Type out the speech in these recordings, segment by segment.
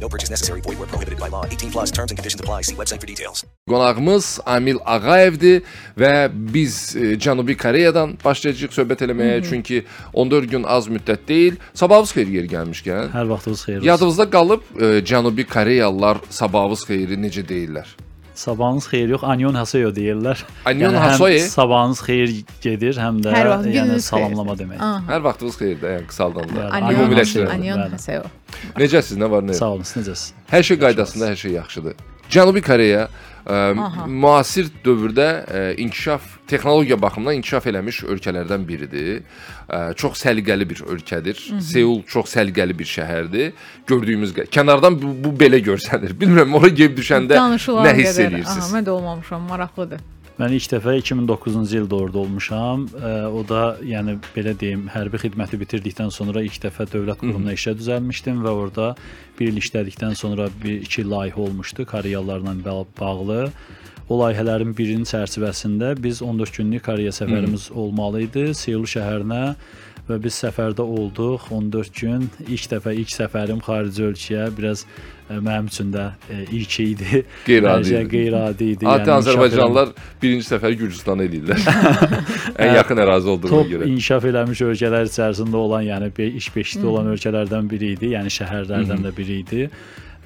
No purchase necessary. Void where prohibited by law. 18 plus terms and conditions apply. See website for details. Qonağımız Amil Ağayevdir və biz e, Cənubi Koreyadan başlayacağıq söhbət eləməyə. Çünki 14 gün az müddət deyil. Sabahınız xeyir yeri gəlmişkən. Hər vaxtınız xeyir olsun. Yadınızda qalıb e, Cənubi Koreyalılar sabahınız xeyri necə deyirlər? Sabahınız xeyir yox, Anyon Haseyo deyirlər. Anyon yəni, Haseyo? Sabahınız xeyir gedir, həm də vaxt yəni salamlama xeyir. demək. Aha. Hər vaxtınız xeyir də, yəni qısaldanda. Yəni, Anyon. Haseo. Necəsiz, nə var, nə? Sağ olun, siz necəsiz? Hər şey qaydasında, hər şey yaxşıdır. Cənubi Koreya ə, müasir dövrdə inkişaf, texnologiya baxımından inkişaf eləmiş ölkələrdən biridir. Çox səliqəli bir ölkədir. Seul çox səliqəli bir şəhərdir. Gördüyümüz kənardan bu, bu belə görsənir. Bilmirəm, ora gəlib düşəndə Danışılan nə hiss qədər. edirsiniz? Aha, mən də olmamışam, maraqlıdır. Mən ilk dəfə 2009-cu ildə orada olmuşam. Ə, o da, yəni belə deyim, hərbi xidməti bitirdikdən sonra ilk dəfə dövlət qurumuna işə düzəlmişdim və orada bir il işlədikdən sonra bir iki layihə olmuşdu ba- bağlı. O layihələrin birinin çərçivəsində biz 14 günlük Koreya səfərimiz olmalı idi Seul şəhərinə və biz səfərdə olduq 14 gün. İlk dəfə ilk səfərim xarici ölkəyə biraz mənim üçün də ə, ilk idi. Qeyri-adi Hər şey idi. qeyri-adi idi. Adi inkişaf Azərbaycanlılar birinci səfər Gürcüstana eləyirlər. Ən yaxın ərazi olduğuna top görə. inkişaf eləmiş ölkələr içərisində olan, yəni be- iş beşikdə olan ölkələrdən biri idi, yəni şəhərlərdən də biri idi.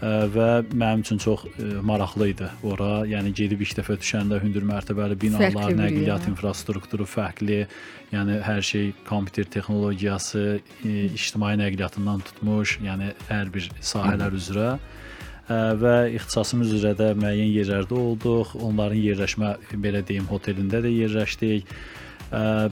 Və mənim üçün çox maraqlı idi ora. Yəni gedib ilk dəfə düşəndə hündür mərtəbəli binalar, nəqliyyat yer. infrastrukturu fərqli. Yəni hər şey kompüter texnologiyası, ictimai nəqliyyatından tutmuş, yəni hər bir sahələr üzrə və ixtisasımız üzrə də müəyyən yerlərdə olduq. Onların yerləşmə belə deyim hotelində də yerləşdik. Ə,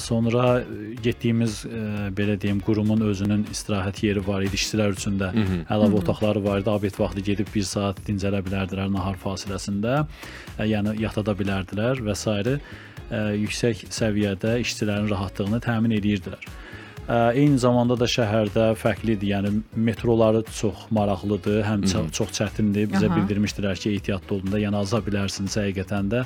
sonra getdiyimiz ə, belə deyim qurumun özünün istirahət yeri var idi işçilər üçün də. Əlavə otaqları var idi. Abed vaxtı gedib 1 saat dincələ bilərdilər nahar fasiləsində. Ə, yəni yata da bilərdilər və s. Ə, yüksək səviyyədə işçilərin rahatlığını təmin edirdilər. Ə, Eyni zamanda da şəhərdə fərqlidir. Yəni metroları çox maraqlıdır, həm çə- çox çətindir. Bizə Aha. bildirmişdilər ki, ehtiyatlı olun da, yəni aza bilərsiniz həqiqətən də.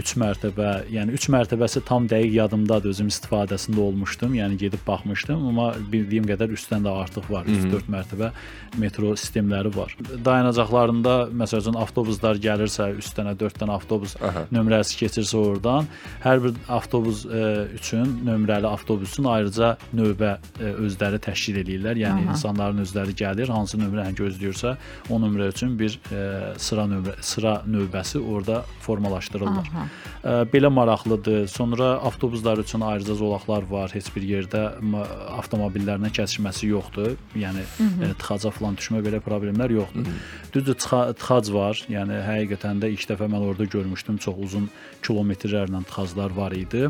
3 mərtəbə, yəni 3 mərtəbəsi tam dəqiq yadımdadır. Özüm istifadəsində olmuşdum. Yəni gedib baxmışdım, amma bildiyim qədər üstdən də artıq var. 3-4 mərtəbə metro sistemləri var. Dayanacaqlarında məsələn avtobuslar gəlirsə, üstünə 4 dənə avtobus Aha. nömrəsi keçirsə oradan, hər bir avtobus ə, üçün, nömrəli avtobus üçün ayrıca növbə ə, özləri təşkil eləyirlər. Yəni Aha. insanların özləri gəlir, hansı nömrəni gözləyirsə, o nömrə üçün bir ə, sıra nömrə sıra növbəsi orada formalaşdırırlar. Aha. Ə, belə maraqlıdır. Sonra avtobuslar üçün ayrıca zolaqlar var. Heç bir yerdə avtomobillərlə kəsişməsi yoxdur. Yəni ə, tıxaca falan düşmə belə problemlər yoxdur. Düzdür, tıxa- tıxac var. Yəni həqiqətən də ilk dəfə mən orada görmüşdüm. Çox uzun kilometrlərlə tıxaclar var idi.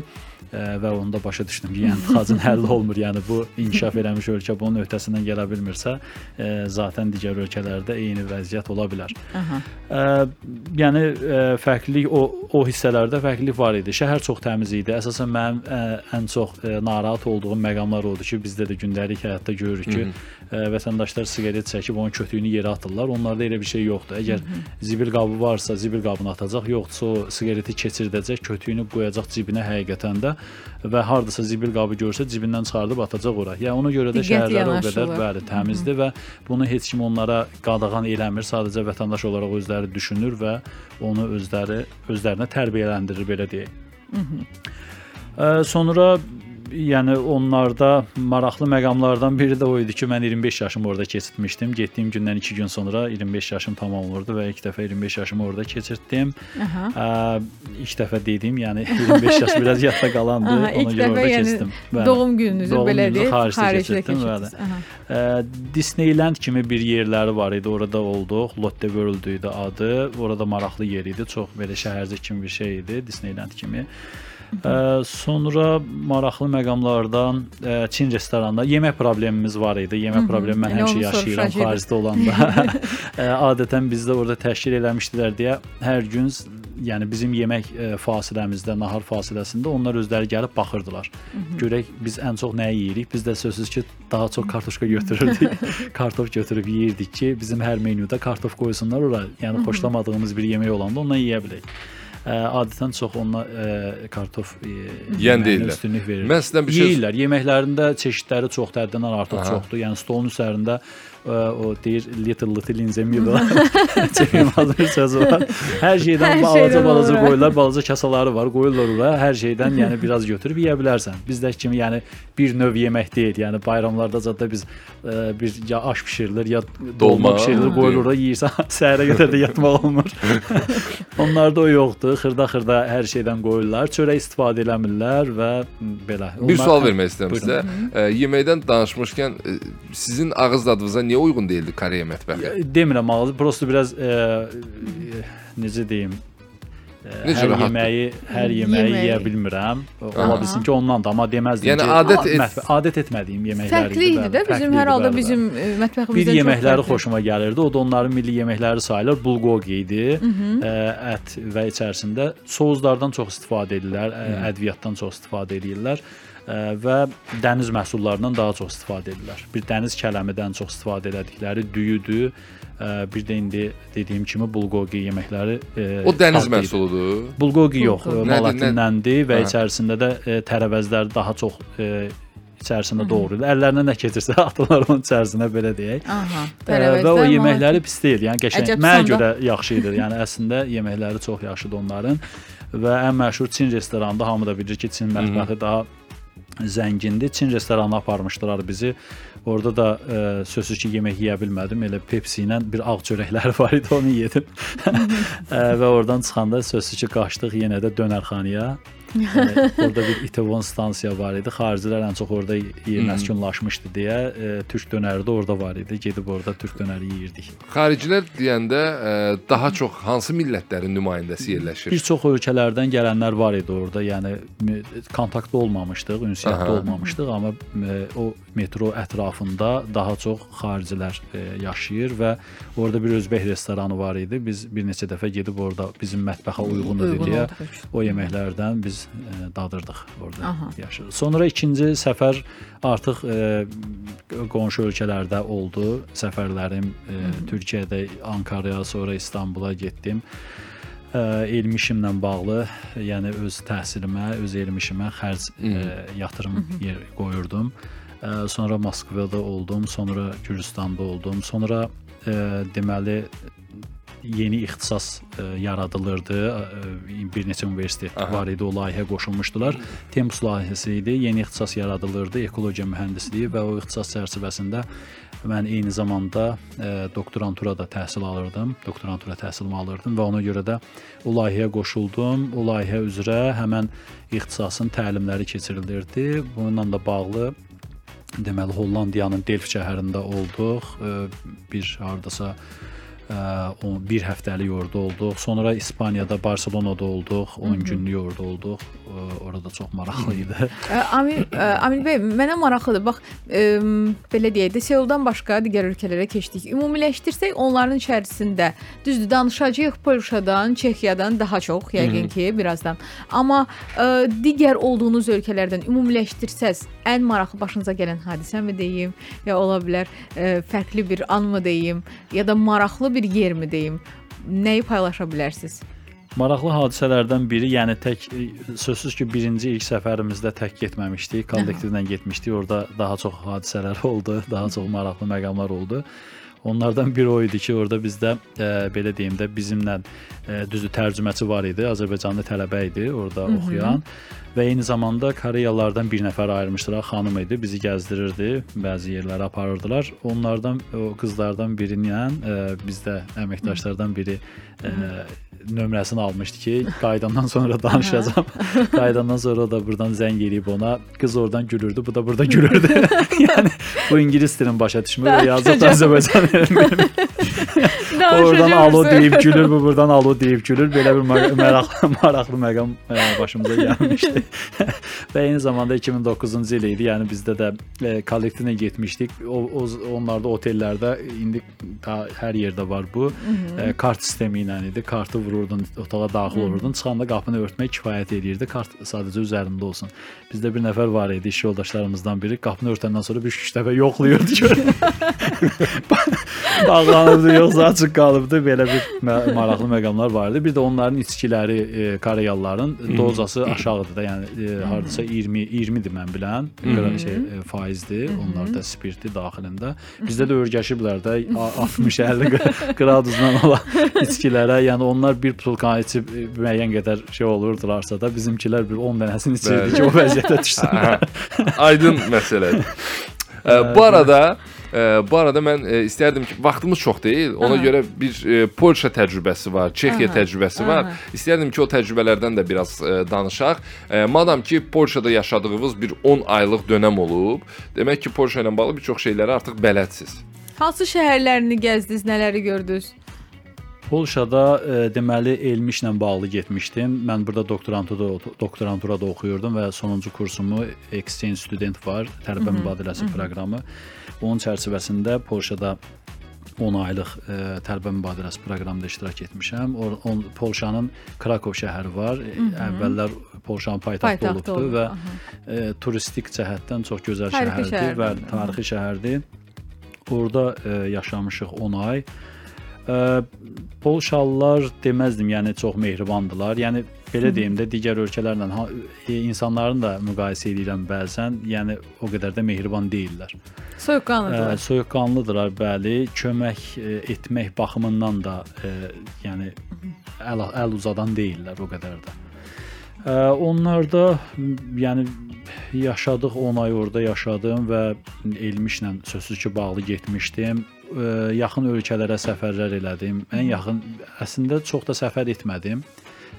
Və onda başa düşdüm ki, yəni tıxacın həlli olmur. Yəni bu inkişaf eləmiş ölkə bunun öhdəsindən gələ bilmirsə, ə, zaten digər ölkələrdə eyni vəziyyət ola bilər. Aha. Ə, yəni ə, fərqlilik o o hissələrdə fərqlilik var idi. Şəhər çox təmiz idi. Əsasən mənim ə, ən çox ə, narahat olduğum məqamlar odur ki, bizdə də gündəlik həyatda görürük ki, ə, vətəndaşlar siqaret çəkib onun kötüyünü yerə atırlar. Onlarda elə bir şey yoxdur. Əgər zibil qabı varsa, zibil qabını atacaq, yoxsa o siqareti keçirdəcək, kötüyünü qoyacaq cibinə həqiqətən də və hardasa zibil qabı görsə cibindən çıxardıb atacaq ora. Yəni ona görə də şəhərlər o qədər bəli təmizdir və bunu heç kim onlara qadağan eləmir. Sadəcə vətəndaş olaraq özləri düşünür və onu özləri özlərinə tərbiyələndirir belə deyək. Ə, sonra yəni onlarda maraqlı məqamlardan biri də o idi ki, mən 25 yaşımı orada keçirtmişdim. Getdiyim gündən 2 gün sonra 25 yaşım tamam olurdu və ilk dəfə 25 yaşımı orada keçirtdim. Aha. Ə, ilk dəfə dedim, yəni 25 yaş biraz yadda qalandı. Aha, Ona görə orada yəni keçirdim. Bəli. doğum gününüzü belə deyək, xaricdə xaricdə keçirtdim. Aha. Ə, Disneyland kimi bir yerləri var idi. Orada olduq. Lotte World idi adı. Orada maraqlı yer idi. Çox belə şəhərcik kimi bir şey idi, Disneyland kimi. Ə, sonra maraqlı məqamlardan ə, Çin restoranında yemək problemimiz var idi. Yemək problemi mən həmişə yaşayıram xaricdə olanda. Ə, Adətən bizdə orada təşkil eləmişdilər deyə hər gün yəni bizim yemək ə, fasiləmizdə, nahar fasiləsində onlar özləri gəlib baxırdılar. Görək biz ən çox nəyi yeyirik? Biz də sözsüz ki, daha çox kartoşka götürürdük. kartof götürüb yeyirdik ki, bizim hər menyuda kartof qoysunlar ora. Yəni xoşlamadığımız bir yemək olanda ondan yeyə bilək. Ə, adətən çox ona kartof ə, Yeyən deyirlər. Üstünlük verir. Mən sizdən bir şey- Yeyirlər. Yeməklərində çeşidləri çoxdur, həddindən artıq çoxdur. Yəni stolun üzərində o deyir little little in the middle. Çevirməz bir sözü var. Hər şeydən Hər balaca şeydən balaca olur, hə. qoyurlar, balaca kasaları var, qoyurlar ora. Hər şeydən yəni biraz götürüb yeyə bilərsən. Bizdəki kimi yəni bir növ yemək deyil. Yəni bayramlarda zətdə biz ə, bir ya aş bişirilir, ya dolma, Dolma, bişirilir, ha. qoyulur ora yeyirsən. Səhərə qədər də yatmaq olmur. Onlarda o yoxdur. Xırda-xırda hər şeydən qoyurlar. Çörək istifadə eləmirlər və belə. Bir Onlar- sual vermək istəyirəm sizə. Ə, Yeməkdən danışmışkən ə, sizin ağız dadınıza niyə uyğun deyildi Koreya mətbəxi? Demirəm ağzı, prosta biraz e, e, necə deyim, e, Necə hər rahatdır? yeməyi, hər yeməyi Yeməyi. yeyə bilmirəm. Ola bilsin ki, ondan da, amma deməzdim Yəni ki, adət et- mətbə- adət etmədiyim yeməklər Fərqli idi də bizim hər halda bizim mətbəximizdən bir yeməkləri xoşuma gəlirdi. O da onların milli yeməkləri sayılır. Bulgogi idi. Ə, ət və içərisində sozlardan çox istifadə edirlər, ə, ədviyyatdan çox istifadə edirlər ə, və dəniz məhsullarından daha çox istifadə edirlər. Bir dəniz kələmidən çox istifadə elədikləri düyüdür. Ə, Bir də indi dediyim kimi bulgogi yeməkləri ə, O dəniz dadlı idi. məhsuludur. Bulgogi yox, Nədir, Malatinləndir və Hə. içərisində də tərəvəzlər daha çox içərisində doğrayırlar. Əllərinə nə keçirsə atırlar onun içərisinə belə deyək. Aha, və o yeməkləri pis deyil. Yəni qəşəng. Mənə görə yaxşı idi. Yəni əslində yeməkləri çox yaxşıdır onların və ən məşhur Çin restoranında hamı da bilir ki, Çin mətbəxi daha zəngindir. Çin restoranına aparmışdılar bizi. Orada da ə, sözsüz ki, yemək yeyə bilmədim. Elə Pepsi ilə bir ağ çörəkləri var idi, onu yedim. Ə, və oradan çıxanda sözsüz ki, qaçdıq yenə də dönərxanaya. Ə, orada bir İTV stansiya var idi. Xaricilər ən çox orada məskunlaşmışdı deyə ə, türk dönəri də orada var idi. Gedib orada türk dönəri yeyirdik. Xaricilər deyəndə ə, daha çox hansı millətlərin nümayəndəsi yerləşir? Bir çox ölkələrdən gələnlər var idi orada. Yəni m- kontaktda olmamışdıq, ünsiyyətdə Aha. olmamışdıq, amma m- o metro ətrafında daha çox xaricilər e, yaşayır və orada bir özbək restoranı var idi. Biz bir neçə dəfə gedib orada bizim mətbəxə uyğun idi Uyğun deyə o yeməklərdən biz e, dadırdıq orada Aha. yaşayırdıq. Sonra ikinci səfər artıq e, qonşu ölkələrdə oldu. Səfərlərim e, Türkiyədə Ankaraya, sonra İstanbula getdim. Ə, elmi işimlə bağlı, yəni öz təhsilimə, öz elmi işimə xərc ə, yatırım yer qoyurdum. Ə, sonra Moskvada oldum, sonra Gürcüstanda oldum. Sonra ə, deməli yeni ixtisas ə, yaradılırdı. Ə, bir neçə universitet Aha. var idi, o layihəyə qoşulmuşdular. Tempus layihəsi idi. Yeni ixtisas yaradılırdı, ekologiya mühəndisliyi və o ixtisas çərçivəsində mən eyni zamanda ə, doktorantura da təhsil alırdım. Doktorantura təhsilimi alırdım və ona görə də o layihəyə qoşuldum. O layihə üzrə həmin ixtisasın təlimləri keçirilirdi. Bununla da bağlı deməli Hollandiyanın Delft şəhərində olduq. Bir hardasa bir həftəlik orada olduq. Sonra İspaniyada Barselonada olduq. 10 günlük orada olduq. Orada çox maraqlı idi. Amil Amil bəy, mənə maraqlıdır. Bax, belə deyək də, Seuldan başqa digər ölkələrə keçdik. Ümumiləşdirsək, onların içərisində düzdür, danışacağıq Polşadan, Çexiyadan daha çox, yəqin ki, birazdan. Amma digər olduğunuz ölkələrdən ümumiləşdirsəz, ən maraqlı başınıza gələn hadisəmi deyim, ya ola bilər ə, fərqli bir anmı deyim, ya da maraqlı bir yermi deyim? Nəyi paylaşa bilərsiniz? Maraqlı hadisələrdən biri, yəni tək e, sözsüz ki, birinci ilk səfərimizdə tək getməmişdik, kollektivlə getmişdik. Orada daha çox hadisələr oldu, daha çox maraqlı məqamlar oldu. Onlardan biri o idi ki, orada bizdə ə, belə deyim də bizimlə ə, düzdür tərcüməçi var idi, Azərbaycanlı tələbə idi orada Hı -hı. oxuyan və eyni zamanda Koreyalılardan bir nəfər ayırmışdılar, xanım idi, bizi gəzdirirdi, bəzi yerlərə aparırdılar. Onlardan o qızlardan biri ilə ə, bizdə əməkdaşlardan biri ə, nömrəsini almışdı ki, qayıdandan sonra danışacağam. qayıdandan sonra da buradan zəng eləyib ona. Qız oradan gülürdü, bu da burada gülürdü. yəni bu ingilis dilini başa düşmür və yazıq Azərbaycan dilini. Oradan alo deyib gülür, bu buradan alo deyib gülür. Belə bir maraqlı maraqlı məqam e, başımıza gəlmişdi. və eyni zamanda 2009-cu il idi. Yəni bizdə də e, kollektivlə getmişdik. O, o onlarda otellərdə indi ta, hər yerdə var bu. Ə, e, kart sistemi ilə idi. Kartı vur vururdun, otağa daxil olurdun. Çıxanda qapını örtmək kifayət edirdi. Kart sadəcə üzərində olsun. Bizdə bir nəfər var idi, iş yoldaşlarımızdan biri. Qapını örtəndən sonra bir üç dəfə yoxlayırdı ki. Bağlanıbdı, yoxsa açıq qalıbdı. Belə bir maraqlı məqamlar var idi. Bir də onların içkiləri e, Koreyalıların dozası aşağıdır da. Yəni e, hardasa 20 20-dir mən bilən. Şey e, faizdir. Onlarda spirtli daxilində. Bizdə də örgəşiblər də 60-50 qradusdan olan içkilərə. Yəni onlar bir pulkanı içib e, müəyyən qədər şey olurdularsa da bizimkilər bir 10 dənəsini içirdi ki, o vəziyyətə düşsünlər. Aydın məsələdir. Bu arada bu arada mən e, istərdim ki, vaxtımız çox deyil. Ona Aha. görə bir e, Polşa təcrübəsi var, Çexiya Aha. təcrübəsi var. Aha. İstərdim ki, o təcrübələrdən də biraz e, danışaq. Madam ki, Polşada yaşadığınız bir 10 aylıq dönəm olub, demək ki, Polşa ilə bağlı bir çox şeyləri artıq bələdsiniz. Hansı şəhərlərini gəzdiniz, nələri gördünüz? Polşada e, deməli elmişlə bağlı getmişdim. Mən burada doktoranturada doktoranturada oxuyurdum və sonuncu kursumu exchange student var, tələbə mübadiləsi proqramı. Onun çərçivəsində Polşada 10 aylıq e, tələbə mübadiləsi proqramında iştirak etmişəm. O, on, Polşanın Krakov şəhəri var. Hı -hı. Əvvəllər Polşanın paytaxtı olubdu olub. və e, turistik cəhətdən çox gözəl tarixi şəhərdir şəhər. və tarixi şəhərdir. Orada ə, yaşamışıq 10 ay. Ə, Polşalılar deməzdim, yəni çox mehribandılar. Yəni belə deyim də digər ölkələrlə ha, e, insanların da müqayisə edirəm bəzən, yəni o qədər də mehriban deyillər. Soyuqqanlıdırlar. Soyuqqanlıdırlar, bəli. Kömək ə, e, etmək baxımından da ə, yəni əl, əl uzadan deyillər o qədər də. Ə, onlarda yəni yaşadıq 10 ay orada yaşadım və elmişlə sözsüz ki bağlı getmişdim ə, yaxın ölkələrə səfərlər elədim. Ən yaxın əslində çox da səfər etmədim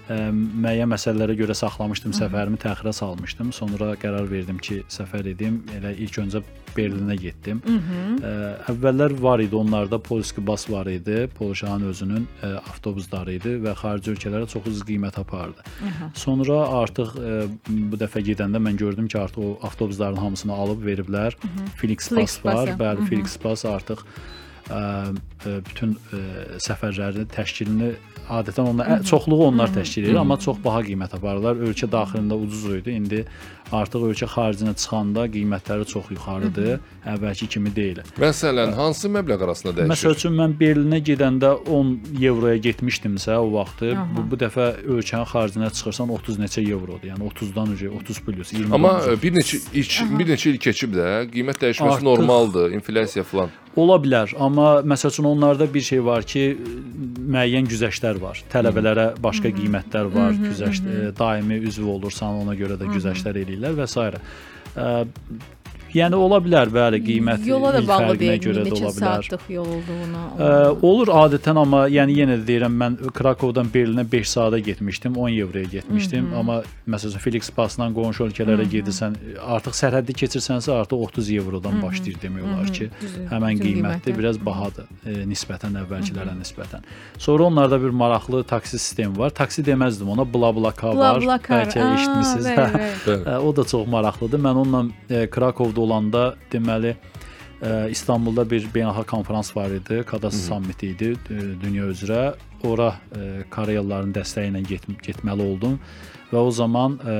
ə, müəyyən məsələlərə görə saxlamışdım, səfərimi təxirə salmışdım. Sonra qərar verdim ki, səfər edim. Elə ilk öncə Berlinə getdim. Hı -hı. Ə, əvvəllər var idi onlarda Polski bas var idi. Polşanın özünün ə, avtobusları idi və xarici ölkələrə çox ucuz qiymət apardı. Hı -hı. Sonra artıq ə, bu dəfə gedəndə mən gördüm ki, artıq o avtobusların hamısını alıb veriblər. Hı -hı. Felix Pass var. Bəli, Felix Pass artıq bütün ə, səfərlərini təşkilini adətən onlar çoxluğu onlar təşkil edir, amma çox baha qiymət aparırlar. Ölkə daxilində ucuz idi. İndi artıq ölkə xaricinə çıxanda qiymətləri çox yuxarıdır. Əvvəlki kimi deyil. Məsələn, hansı məbləğ arasında dəyişir? Məsəl üçün mən Berlinə gedəndə 10 evroya getmişdimsə o vaxtı, bu, bu dəfə ölkənin xaricinə çıxırsan 30 neçə evrodur. Yəni 30-dan öncə 30 plus 20. Amma bir neçə ilk, bir neçə il keçib də qiymət dəyişməsi Artıq, normaldır, inflyasiya falan. Ola bilər, amma məsəl üçün onlarda bir şey var ki, müəyyən güzəştlər var. Tələbələrə başqa qiymətlər var, güzəşt e, daimi üzv olursan, ona görə də güzəştlər eləyirlər və s. Yəni ola bilər, bəli, qiymət yola da bağlı deyil, bilər. Saatlıq yol olduğuna. Ə, olur adətən amma yəni yenə də deyirəm mən Krakovdan Berlinə 5 saata getmişdim, 10 avroya getmişdim, Hı -hı. amma məsələn Felix Passdan qonşu ölkələrə gedirsən, artıq sərhəddi keçirsənsə artıq 30 avrodan başlayır demək olar ki, Düzü, həmin qiymətdə biraz bahadır e, nisbətən əvvəlkilərə nisbətən. Sonra onlarda bir maraqlı taksi sistemi var. Taksi deməzdim ona, BlaBlaCar var. Bəlkə eşitmisiniz. Hə, o da çox maraqlıdır. Mən onunla e, Krakovda olanda deməli ə, e, İstanbulda bir beynəlxalq konfrans var idi, Kadas sammiti idi ə, e, dünya üzrə. Ora ə, e, Koreyalıların dəstəyi ilə get getməli oldum və o zaman ə,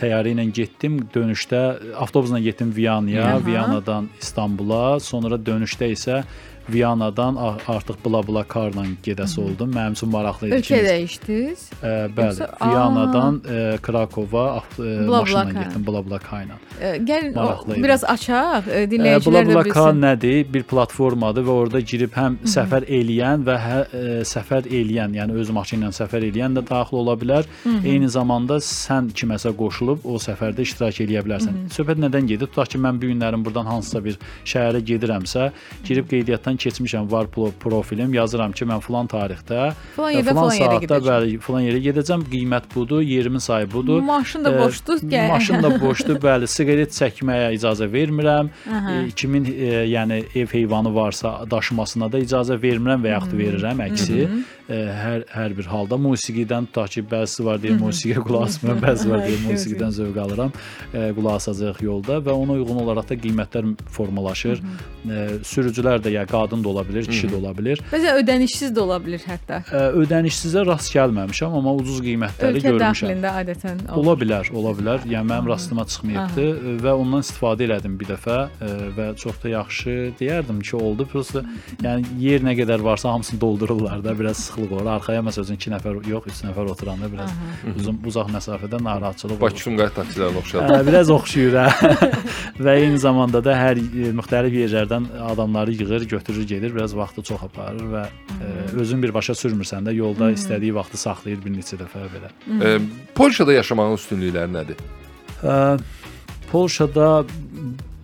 təyyarə ilə getdim. Dönüşdə avtobusla getdim Viyanaya, Viyanadan İstanbula, sonra dönüşdə isə Viyanadan artıq bla-bla karla gedəsi oldum. Mənim üçün maraqlı idi. Ölkə dəyişdiniz? Ə, bəli, Yoxsa- Viyanadan ə, Krakova Bla-bla maşınla getdim ilə. Ə, Gəlin o, Maraqlı idi. biraz açaq, Ə, dinləyicilər də Bla-bla-Car bilsin. nədir? Bir platformadır və orada girib həm səfər eləyən və hə, ə, səfər eləyən, yəni öz maşını ilə səfər eləyən də daxil ola bilər. Eyni zamanda sən kiməsə qoşulub o səfərdə iştirak eləyə bilərsən. Söhbət nədən gedir? Tutaq ki, mən bu günlərin burdan hansısa bir şəhərə gedirəmsə, girib qeydiyyatdan keçmişəm, var pro- profilim, yazıram ki, mən falan tarixdə, Falan ə, yerdə falan yerə saatda bəli, falan yerə gedəcəm. Qiymət budur, yerimin sayı budur. Maşın da boşdur, gəl. Maşın da boşdur, bəli. Siqaret çəkməyə icazə vermirəm. Aha. Kimin e, yəni ev heyvanı varsa daşımasına da icazə vermirəm və yaxud verirəm əksi. E, hər hər bir halda musiqidən tutaq ki, bəzisi var deyə musiqiyə qulaq asmıram, bəzi var deyə musiqidən zövq alıram. E, qulaq asacaq yolda və ona uyğun olaraq da qiymətlər formalaşır. E, sürücülər də ya qadın da ola bilər, kişi də ola bilər. Bəzən ödənişsiz də ola bilər hətta. E, ödənişsizə rast gəlməmişəm, amma ucuz qiymətləri Ölkə görmüşəm. daxilində adətən olur. Ola bilər, ola bilər. Yəni mənim rastıma çıxmayıbdı və ondan istifadə elədim bir dəfə e, və çox da yaxşı deyərdim ki, oldu. Prosta yəni yer nə qədər varsa hamısını doldururlar da, biraz sıxlıq olur. Arxaya məsələn 2 nəfər yox, 3 nəfər oturanda biraz uzun uzaq məsafədə narahatçılıq olur. Bakı Sumqayıt taksilərinə oxşar. Hə, biraz oxşuyur hə. və eyni zamanda da hər e, müxtəlif yerlərdən adamları yığır, götürür, gedir, biraz vaxtı çox aparır və e, özün birbaşa sürmürsən də yolda istədiyi vaxtı saxlayır bir neçə dəfə belə. E, Polşada yaşamağın üstünlükləri nədir? Ə, Polşada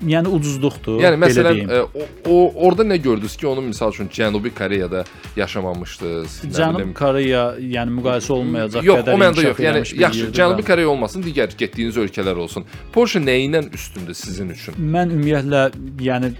yəni ucuzluqdur. Yəni məsələn deyim. e, o, o orada nə gördünüz ki, onun misal üçün Cənubi Koreyada yaşamamışdınız, nə Cənub bilim. Koreya, yəni müqayisə olunmayacaq Yox, qədər o məndə yox. Yəni yaxşı, Cənubi Koreya olmasın, digər getdiyiniz ölkələr olsun. Polşa nə ilə üstündür sizin üçün? Mən ümumiyyətlə, yəni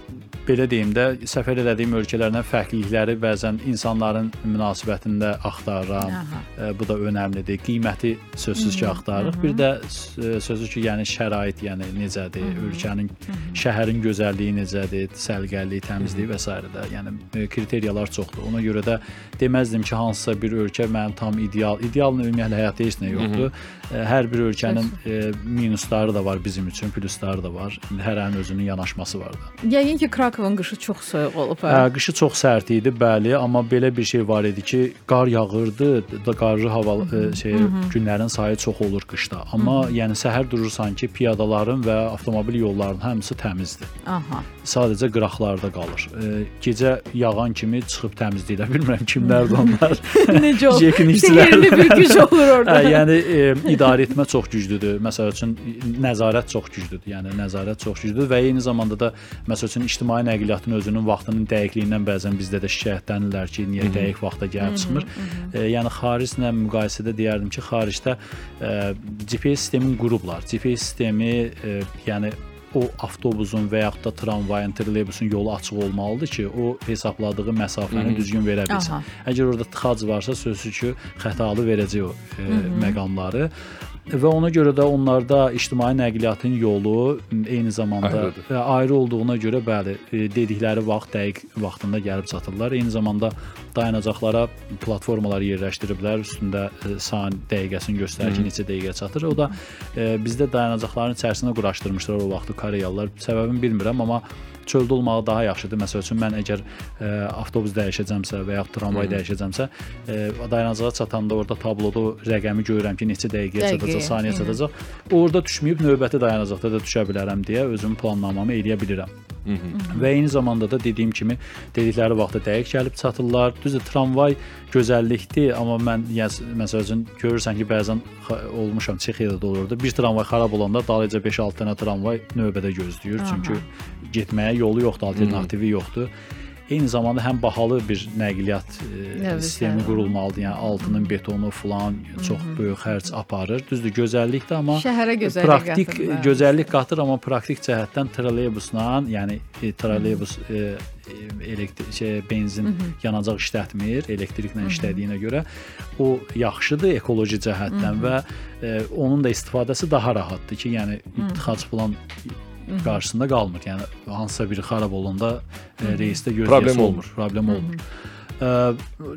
belə deyim də, səfər etdiyim ölkələrdən fərqlilikləri bəzən insanların münasibətində axtarıram. Aha. E, bu da önəmlidir. Qiyməti sözsüz ki axtarırıq. Bir də s- sözsüz ki, yəni şərait, yəni necədir, ölkənin, şəhərin gözəlliyi necədir, səliqəliyi, təmizliyi və s. də. Yəni e, kriteriyalar çoxdur. Ona görə də deməzdim ki, hansısa bir ölkə mənim tam ideal, idealın ümumiyyətlə həyatda heç nə yoxdur. E, Hər bir ölkənin e, minusları da var bizim üçün, plusları da var. Hərənin özünün yanaşması var da. Yəqin ki, Krakovun qışı çox soyuq olub. Hə, Hə? qışı çox sərt idi, bəli, amma belə bir şey var idi ki, qar yağırdı, da qarlı hava e, şey günlərin sayı çox olur qışda. Amma yəni səhər durursan ki, piyadaların və avtomobil yollarının hamısı təmizdir. Aha. Sadəcə qıraqlarda qalır. E, gecə yağan kimi çıxıb təmizləyirlər. Bilmirəm kimlərdir onlar. Necə olur? Yekinlikçilər. Sehirli bir güc olur orada. Hə, yəni e, idarə etmə çox güclüdür. Məsəl üçün nəzarət çox güclüdür. Yəni nəzarət çox güclüdür və eyni zamanda da məsəl üçün ictimai nəqliyyatın özünün vaxtının dəqiqliyindən bəzən bizdə də şikayətlənirlər ki, niyə dəqiq vaxtda gəlib çıxmır. E, yəni xariclə müqayisədə deyərdim ki, xaricdə e, GPS sistemin qurublar. GPS sistemi e, yəni o avtobusun və yaxud da tramvayın, troleybusun yolu açıq olmalıdır ki, o hesabladığı məsafəni düzgün verə bilsin. Aha. Əgər orada tıxac varsa, sözsüz ki, xətalı verəcək o e, məqamları. Və ona görə də onlarda ictimai nəqliyyatın yolu eyni zamanda Ayrıdır. ayrı olduğuna görə bəli, e, dedikləri vaxt dəqiq vaxtında gəlib çatırlar. Eyni zamanda dayanacaqlara platformalar yerləşdiriblər, üstündə e, saniyə dəqiqəsini göstərir ki, neçə dəqiqə çatır. O da e, bizdə dayanacaqların içərisinə quraşdırmışlar o vaxtı Koreyalılar. Səbəbini bilmirəm, amma çöldə olmağı daha yaxşıdır. Məsəl üçün mən əgər e, avtobus dəyişəcəmsə və ya tramvay dəyişəcəmsə, e, dayanacağa çatanda orada tabloda rəqəmi görürəm ki, neçə dəqiqəyə Dəqiqə, çatacaq, saniyə çatacaq. Orada düşməyib növbəti dayanacaqda da düşə bilərəm deyə özüm planlamamı eləyə bilirəm. Və eyni zamanda da dediyim kimi dedikləri vaxtda dəqiq gəlib çatırlar. Düzdür, tramvay gözəllikdir, amma mən yəni məsəl üçün görürsən ki, bəzən olmuşam Çexiyada da olurdu. Bir tramvay xarab olanda dalınca 5-6 dənə tramvay növbədə gözləyir. Çünki getməyə yolu yoxdur, alternativi yoxdur. Eyni zamanda həm bahalı bir nəqliyyat e, sistemi qurulmalıdır. Yəni altının betonu falan çox böyük xərc aparır. Düzdür, gözəllikdir, amma Şəhərə gözəllik praktik qatır, bəli. gözəllik qatır, amma praktik cəhətdən trolleybusla, yəni e, trolleybus e, e, elektrik şey benzin yanacaq işlətmir, elektriklə işlədiyinə görə. O yaxşıdır ekoloji cəhətdən və e, onun da istifadəsi daha rahatdır ki, yəni tıxac falan qarşısında qalmır. Yəni hansısa biri xarab olanda e, reysdə gözləyəsi Problem olmur, olmur. problem olmur. Ə,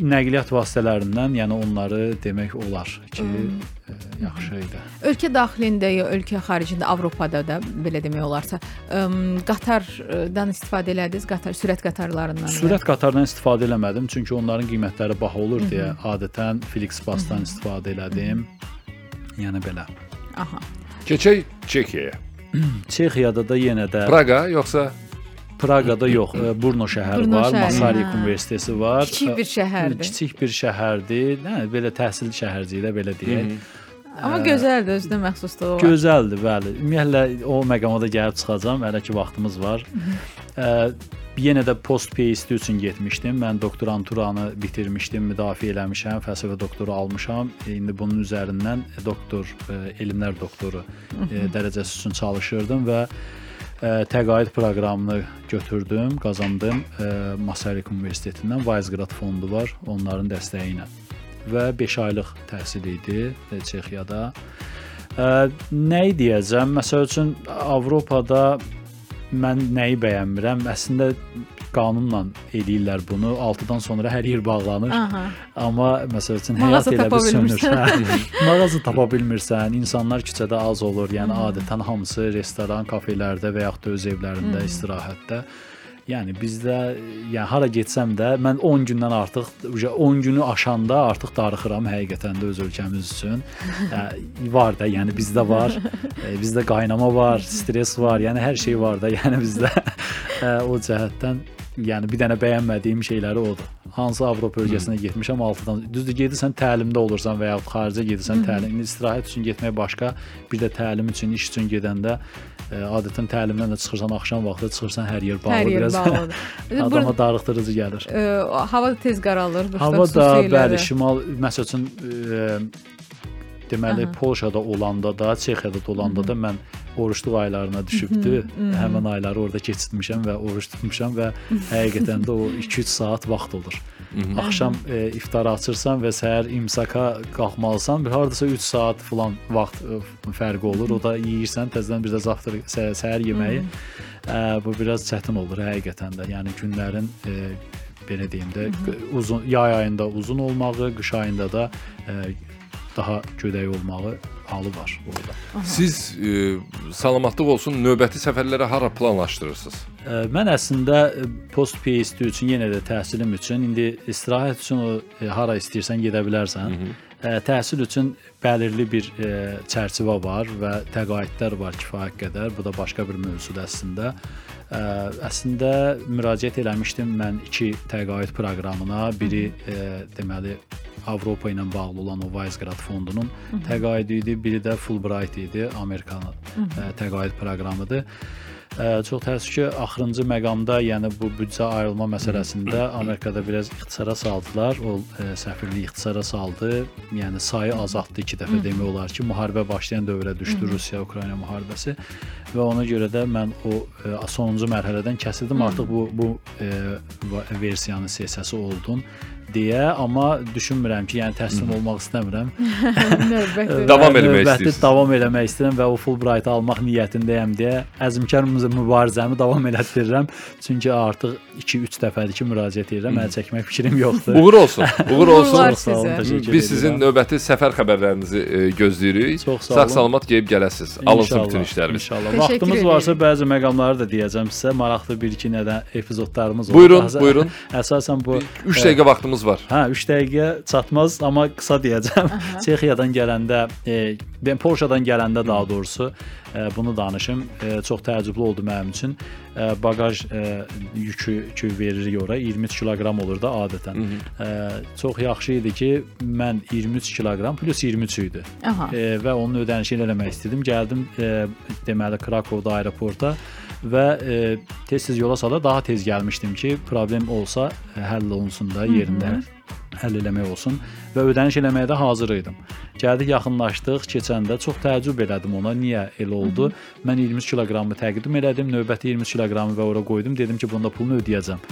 nəqliyyat vasitələrindən, yəni onları demək olar ki, ə, yaxşı idi. Ölkə daxilində ya ölkə xaricində, Avropada da belə demək olarsa, ə, qatardan istifadə elədiniz, qatar sürət qatarlarından. da? Sürət qatarından istifadə eləmədim, çünki onların qiymətləri baha olur deyə adətən Flixbus-dan istifadə elədim. Yəni belə. Aha. Keçək Çekiyaya. Çexiyada da yenə də Praqa yoxsa Praqada yox, ə, Brno şəhəri Brno var, şəhəri, Masaryk hə. Universiteti var. Kiçik bir şəhərdir. Kiçik bir şəhərdir. Hə, belə təhsil şəhərciyi də belə deyək. Amma gözəldir, özünə məxsusluğu var. Gözəldir, bəli. Ümumiyyətlə o məqama da gəlib çıxacağam, hələ ki vaxtımız var. Ə, yenə də post PhD üçün getmişdim. Mən doktoranturanı bitirmişdim, müdafiə eləmişəm, fəlsəfə doktoru almışam. İndi bunun üzərindən doktor, ə, elmlər doktoru ə, dərəcəsi üçün çalışırdım və təqaüd proqramını götürdüm, qazandım Masaryk Universitetindən Weizgrad fondu var, onların dəstəyi ilə. Və 5 aylıq təhsil idi Çexiyada. Ə, nəyi deyəcəm? Məsəl üçün Avropada mən nəyi bəyənmirəm? Əslində qanunla eləyirlər bunu. 6-dan sonra hər yer bağlanır. Aha. Amma məsəl üçün həyat elə bir sönür. Hə, Mağaza tapa bilmirsən, insanlar küçədə az olur. Yəni adətən hamısı restoran, kafelərdə və yaxud da öz evlərində istirahətdə. Yəni bizdə yəni hara getsəm də mən 10 gündən artıq uje 10 günü aşanda artıq darıxıram həqiqətən də öz ölkəmiz üçün. Var da, yəni bizdə var. Bizdə qaynama var, stres var, yəni hər şey var da, yəni bizdə o cəhətdən yəni bir dənə bəyənmədiyim şeyləri odur. Hansı Avropa ölkəsinə getmişəm 6-dan. Düzdür, gedirsən təlimdə olursan və ya xaricə gedirsən təlim, istirahət üçün getmək başqa, bir də təlim üçün, iş üçün gedəndə ə, adətən təlimdən də çıxırsan axşam vaxtı çıxırsan hər yer bağlı Hər yer biraz. Adama darıxdırıcı gəlir. Ə, hava da tez qaralır. qışda Hava da xüsusilə bəli, şimal məsəl üçün ə, deməli Aha. Polşada olanda da, Çexiyada da olanda da mən oruçluq aylarına düşübdü. Həmin ayları orada keçirtmişəm və oruç tutmuşam və həqiqətən də o 2-3 saat vaxt olur. Axşam e, iftara açırsan və səhər imsaka qalxmalısan, bir hardasa 3 saat falan vaxt e, fərqi olur. O da yeyirsən, təzədən bir də zavtır səhər, səhər yeməyi. E, bu biraz çətin olur həqiqətən də. Yəni günlərin e, belə deyim də uzun yay ayında uzun olmağı, qış ayında da e, daha gödək olmağı halı var orada. siz e, salamatlıq olsun növbəti səfərlərə hara planlaşdırırsınız? Ə, Mən əslində ə, post PhD üçün yenə də təhsilim üçün indi istirahət üçün o ə, hara istəyirsən gedə bilərsən. Ə, Təhsil üçün bəlirli bir ə, çərçivə var və təqaüdlər var kifayət qədər. Bu da başqa bir mövzudur əslində. Ə, Əslində müraciət eləmişdim mən iki təqaüd proqramına. Biri ə, deməli Avropa ilə bağlı olan o Weizgrad fondunun təqaüdü idi, biri də Fulbright idi, Amerikanın ə, təqaüd proqramıdır. Ə, Çox təəssüf ki, axırıncı məqamda, yəni bu büdcə ayrılma məsələsində Amerikada biraz ixtisara saldılar. O ə, səfirlik ixtisara saldı. Yəni sayı azaltdı 2 dəfə demək olar ki, müharibə başlayan dövrə düşdü Rusiya-Ukrayna müharibəsi və ona görə də mən o ə, sonuncu mərhələdən kəsildim. Artıq bu bu ə, versiyanın sessiyası oldum deyə, amma düşünmürəm ki, yəni təslim olmaq istəmirəm. Növbəti. Davam eləmək istəyirsiniz. davam eləmək istəyirəm və o Fulbright almaq niyyətindəyəm deyə əzmkar mü- mübarizəmi davam elətdirirəm. Çünki artıq 2-3 dəfədir ki, müraciət edirəm. Əl çəkmək fikrim yoxdur. Uğur olsun. Uğur olsun. Sağ olun, təşəkkür Biz sizin növbəti səfər xəbərlərinizi e, gözləyirik. Sağ-salamat gəlib gələsiniz. Alınsın bütün işləriniz. İnşallah. Vaxtımız varsa bəzi məqamları da deyəcəm sizə. Maraqlı bir-iki nədən epizodlarımız olur. Buyurun, buyurun. Əsasən bu 3 dəqiqə vaxtımız var. Hə, 3 dəqiqə çatmaz, amma qısa deyəcəm. Çexiyadan gələndə, e, ben Polşadan gələndə daha doğrusu e, bunu danışım. E, çox təəccüblü oldu mənim üçün. E, baqaj e, yükü, yükü veririk ora 23 kiloqram olur da adətən. E, çox yaxşı idi ki, mən 23 kiloqram plus 23 idi. Aha. E, və onun ödənişini eləmək istədim. Gəldim e, deməli Krakovda aeroporta və e, tez-tez yola sala daha tez gəlmişdim ki, problem olsa e, həll olunsun da yerində həll eləmək olsun və ödəniş eləməyə də hazır idim. Gəldik, yaxınlaşdıq, keçəndə çox təəccüb elədim ona. Niyə elə oldu? Mən 23 kiloqramı təqdim elədim, növbəti 23 kiloqramı və ora qoydum. Dedim ki, bunda pulunu ödəyəcəm.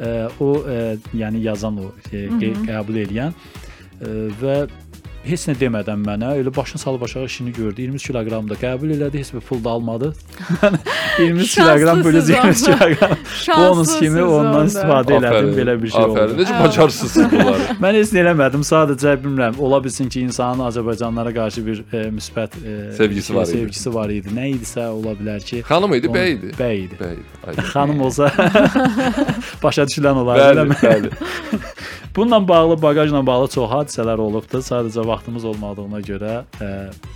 E, o e, yəni yazan o e, qəbul edən e, və heç nə demədən mənə elə başını salıb aşağı işini gördü. 23 kiloqram da qəbul elədi, heç bir pul da almadı. Mən 23 kiloqram bölüc 23 kiloqram bonus kimi ondan istifadə elədim. Belə bir şey oldu. Aferin. Necə bacarsınız bunları? Mən heç nə eləmədim. Sadəcə bilmirəm, ola bilsin ki, insanın Azərbaycanlara qarşı bir e, müsbət e, Sevgisi var idi. sevgisi var idi. Nə idisə ola bilər ki, Xanım idi, bəy idi. Bəy idi. Bəy. Xanım olsa başa düşülən olar. Bəli, eləmi? bəli. Bununla bağlı, baqajla bağlı çox hadisələr olubdu. Sadəcə vaxtımız olmadığına görə ə,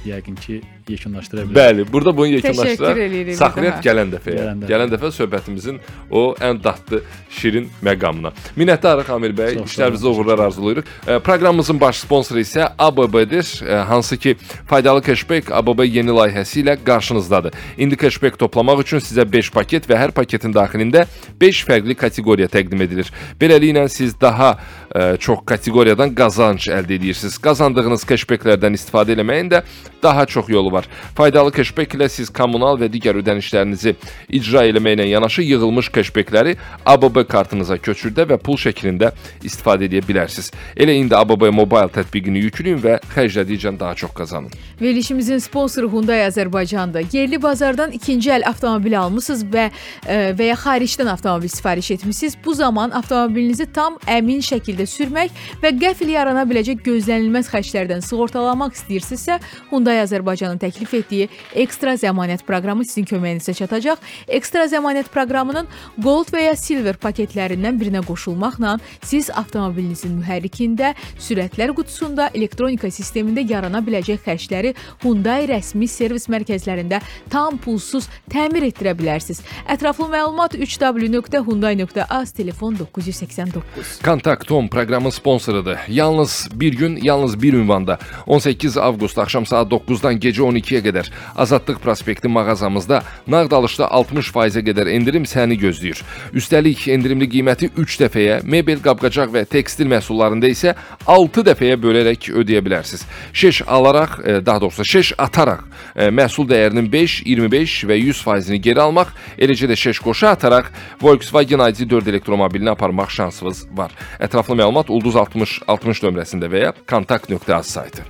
yəqin ki, yekunlaşdıra bilərik. Bəli, burada bunu Təşəkkür yekunlaşdıraq. Saxlayaq gələn dəfəyə. Gələn dəfə. Gələn dəfə söhbətimizin o ən dadlı, şirin məqamına. Minnətdarıq Amir bəy. İşlərinizə uğurlar arzulayırıq. E, Proqramımızın baş sponsoru isə ABB-dir. E, Hansı ki, faydalı cashback ABB yeni layihəsi ilə qarşınızdadır. İndi cashback toplamaq üçün sizə 5 paket və hər paketin daxilində 5 fərqli kateqoriya təqdim edilir. Beləliklə siz daha e, çox kateqoriyadan qazanc əldə edirsiniz. Qazandığınız cashbacklərdən istifadə etməyin də daha çox yolu var. Faydalı cashback ilə siz kommunal və digər ödənişlərinizi icra etməklə yanaşı yığılmış cashbackləri ABB kartınıza köçürdə və pul şəklində istifadə edə bilərsiniz. Elə indi ABB Mobile tətbiqini yükləyin və xərclədikcə daha çox qazanın. Verilişimizin sponsoru Hyundai Azərbaycandır. Yerli bazardan ikinci əl avtomobil almısınız və e, və ya xaricdən avtomobil sifariş etmisiniz. Bu zaman avtomobilinizi tam əmin şəkildə sürmək və qəfil yarana biləcək gözlənilməz xərclərdən sığortalamaq istəyirsinizsə, Hyundai Azərbaycanın təklif etdiyi ekstra zəmanət proqramı sizin köməyinizə çatacaq. Ekstra zəmanət proqramının Gold və ya Silver paketlərindən birinə qoşulmaqla siz avtomobilinizin mühərrikində, sürətlər qutusunda, elektronika sistemində yarana biləcək xərcləri Hyundai rəsmi servis mərkəzlərində tam pulsuz təmir etdirə bilərsiniz. Ətraflı məlumat 3w.hyundai.az telefon 989. Kontakt.com proqramın sponsorudur. Yalnız bir gün, yalnız bir ünvanda 18 avqust axşam saat 9-dan gecə 12-yə qədər Azadlıq prospekti mağazamızda nağd alışda 60%-ə qədər endirim səni gözləyir. Üstəlik endirimli qiyməti 3 dəfəyə, mebel, qab-qacaq və tekstil məhsullarında isə 6 dəfəyə bölərək ödəyə bilərsiniz. Şeş alaraq, e, daha doğrusu şeş ataraq e, məhsul dəyərinin 5, 25 və 100%-ni geri almaq, eləcə də şeş qoşa ataraq Volkswagen ID4 elektromobilini aparmaq şansınız var. Ətraflı məlumat ulduz 60 60 nömrəsində və ya kontakt.az saytı.